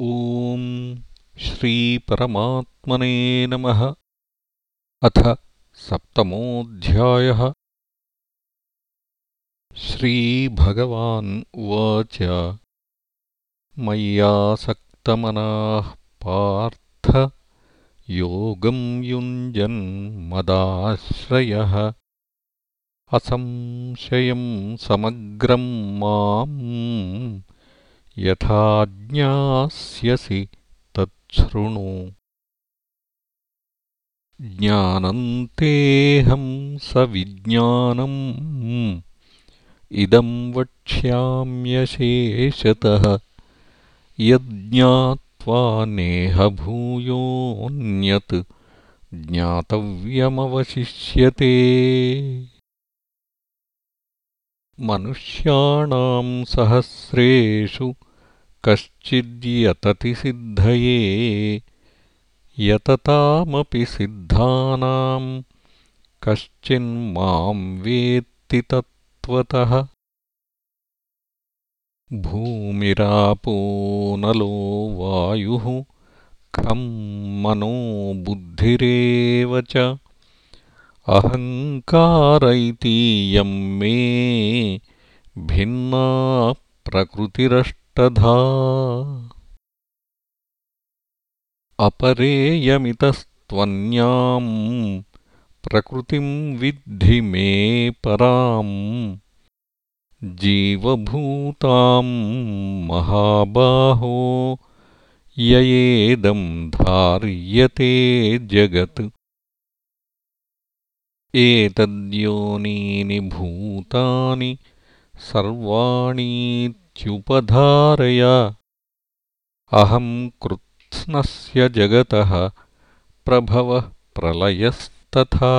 ॐ श्रीपरमात्मने नमः। अथ सप्तमोऽध्यायः। श्रीभगवान् उवाच। मय्यासक्तमनाः पार्थ योगं युञ्जन्मदाश्रयः असंशयं समग्रं माम् यथा ज्ञास्यसि तच्छृणु। ज्ञानन्तेऽहं सविज्ञानम्। इदं वक्ष्याम्यशेषतः। यज्ञात्वा नेह भूयोऽन्यत् ज्ञातव्यमवशिष्यते। मनुष्याणां सहस्रेषु कश्चिद्यतति सिद्धये यततामपि सिद्धानां कश्चिन्मां वेत्ति तत्त्वतः। भूमिरापो नलो वायुः खं मनो बुद्धिरेव च। अहङ्कार इतीयं मे भिन्ना प्रकृतिरष्ट अपरेयमितस्त्वन्याम् प्रकृतिं विद्धि मे पराम् जीवभूताम् महाबाहो ययेदं धार्यते जगत्। एतद्योनीनि भूतानि सर्वाणी ्युपधारय अहं कृत्स्नस्य जगतः प्रभवः प्रलयस्तथा।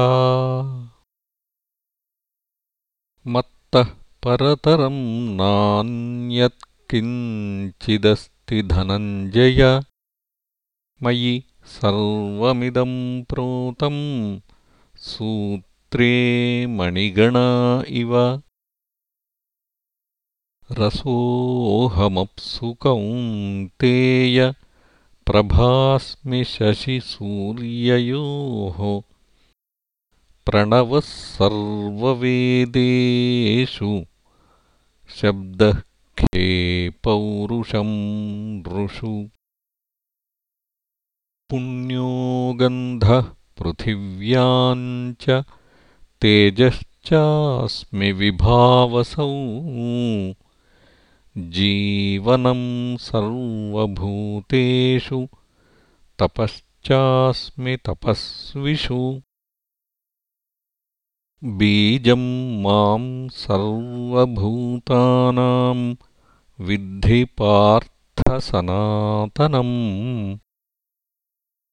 मत्तः परतरं नान्यत्किञ्चिदस्ति धनञ्जय। मयि सर्वमिदं प्रोतं सूत्रे मणिगणा इव रसोऽहमप्सु कौन्तेय प्रभास्मि शशिसूर्ययोः प्रणवः सर्ववेदेषु शब्दः खे पौरुषं नृषु पुण्यो गन्धः पृथिव्याम् च तेजश्चास्मि विभावसौ जीवनं सर्वभूतेषु तपश्चास्मि तपस्विषु। बीजं मां सर्वभूतानां विद्धिपार्थसनातनम्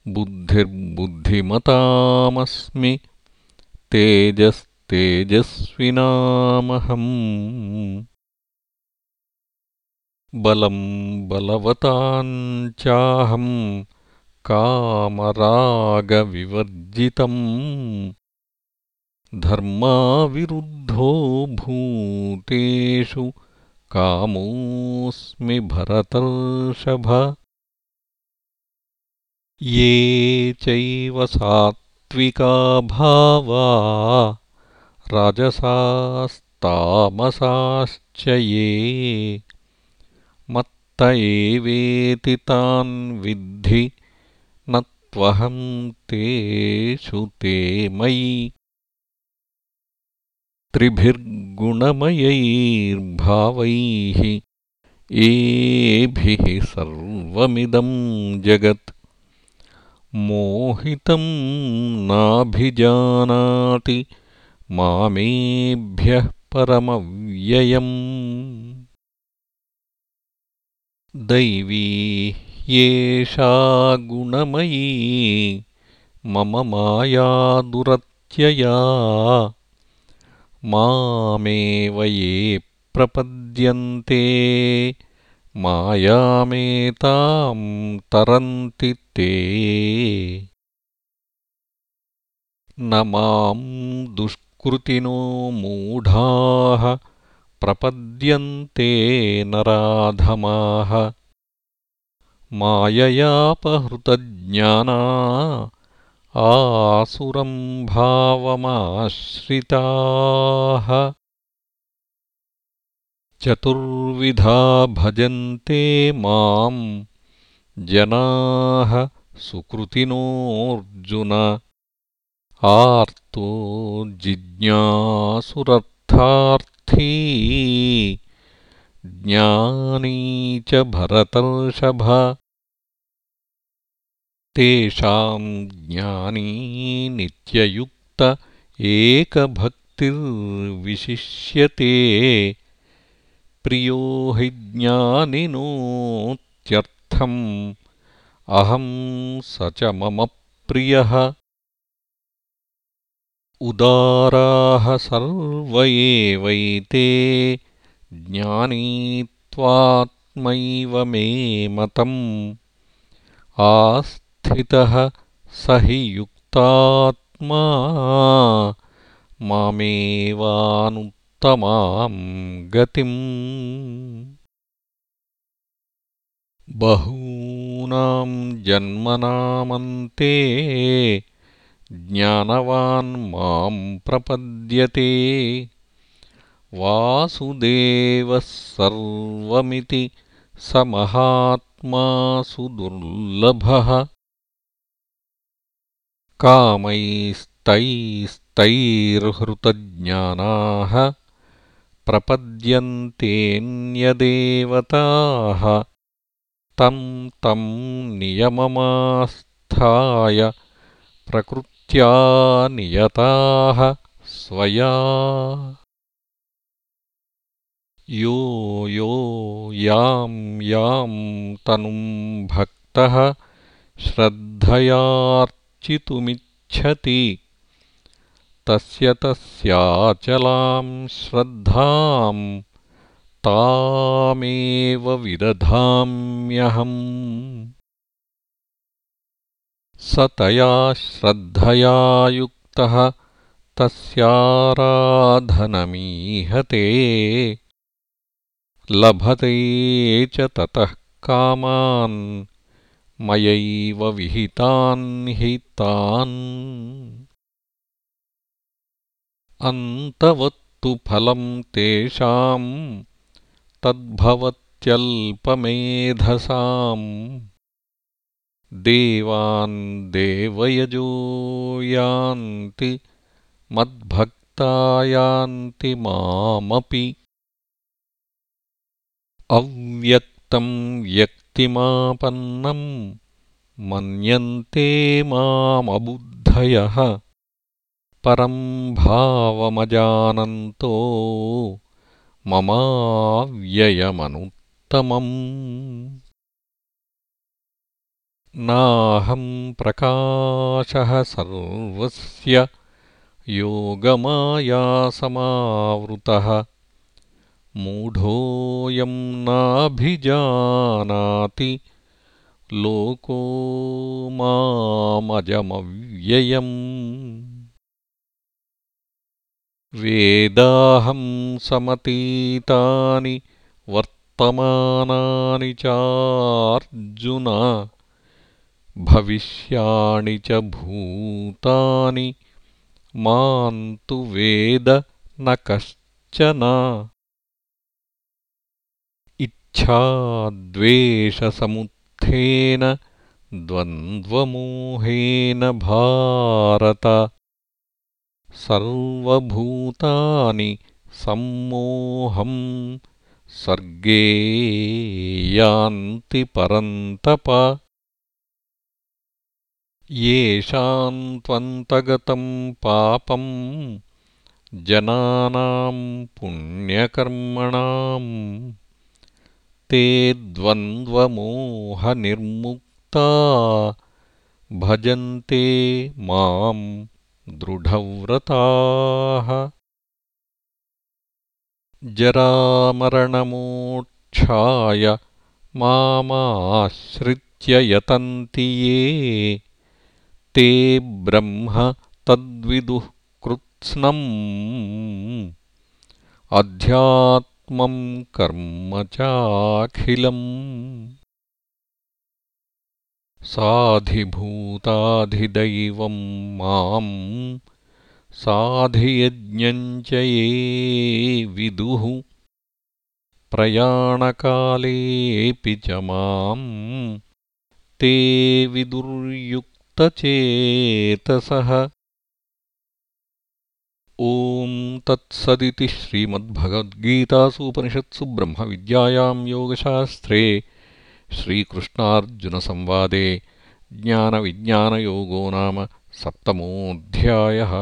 बुद्धिर्बुद्धिमतामस्मि तेजस्तेजस्विनामहम् बलं बलवतां चाहं कामरागविवर्जितम् धर्माविरुद्धो भूतेषु कामोऽस्मि भरतर्षभ। ये चैव सात्विका भावा राजसास्तामसाश्च ये मत्त एवेति तान् विद्धि न त्वहं तेषु ते मयि। त्रिभिर्गुणमयैर्भावैः एभिः सर्वमिदं जगत्। मोहितं नाभिजानाति मामेभ्यः परमव्ययम् दैवी येषा गुणमयी मम माया दुरत्यया। मामेव ये प्रपद्यन्ते मायामेतां तरन्ति ते। न मां दुष्कृतिनो मूढाः प्रपद्यन्ते नराधमाः। माययापहृतज्ञाना आसुरं भावमाश्रिताः। चतुर्विधा भजन्ते माम् जनाः सुकृतिनोऽर्जुन। आर्तो जिज्ञासुरर्थार्थी ज्ञानी च भरतर्षभ। तेषाम् ज्ञानी नित्ययुक्त एकभक्तिर्विशिष्यते। प्रियो हि ज्ञानिनोत्यर्थम्। अहम् स च मम प्रियः उदाराः सर्व एवैते ज्ञानीत्वात्मैव मे मतम्। आस्थितः स हि युक्तात्मा। मामेवानुत्तमाम् गतिम्। बहूनाम् जन्मनामन्ते ज्ञानवान् माम् प्रपद्यते। वासुदेवः सर्वमिति स महात्मा सुदुर्लभः कामैस्तैस्तैर्हृतज्ञानाः प्रपद्यन्तेऽन्यदेवताः। तं तं नियममास्थाय प्रकृत्या नियताः स्वया। यो यो यां यां तनुं भक्तः श्रद्धयार्चितुमिच्छति। तस्य तस्याचलां श्रद्धां तामेव विदधाम्यहम् स तया श्रद्धया युक्तः तस्याराधनमीहते। लभते च ततः कामान् मयैव विहितान् हि तान् अन्तवत्तु फलम् तेषाम् तद्भवत्यल्पमेधसाम् देवान् देवयजो यान्ति मद्भक्ता यान्ति मामपि। अव्यक्तं व्यक्तिमापन्नं मन्यन्ते मामबुद्धयः। परं भावमजानन्तो ममाव्ययमनुत्तमम् नाहं प्रकाशः सर्वस्य योगमायासमावृतः। मूढोऽयं नाभिजानाति लोको मामजमव्ययम्। वेदाहं समतीतानि वर्तमानानि चार्जुन भविष्याणि च भूतानि मां तु वेद न कश्चन। इच्छाद्वेषसमुत्थेन द्वन्द्वमोहेन भारत। सर्वभूतानि सम्मोहम् सर्गे यान्ति परन्तप येषाम् त्वन्तगतम् पापम् जनानाम् पुण्यकर्मणाम्। ते द्वन्द्वमोहनिर्मुक्ता भजन्ते माम् दृढव्रताः। जरामरणमोक्षाय मामाश्रित्य यतन्ति ये ते ब्रह्म तद्विदुः कृत्स्नम् अध्यात्मम् कर्म चाखिलम्। साधिभूताधिदैवं माम् ये विदुः। प्रयाणकालेऽपि च माम् ते विदुर्युक्तचेतसः ॐ तत्सदिति श्रीमद्भगवद्गीतासूपनिषत्सु ब्रह्मविद्यायां योगशास्त्रे श्रीकृष्णार्जुनसंवादे ज्ञानविज्ञानयोगो नाम सप्तमोऽध्यायः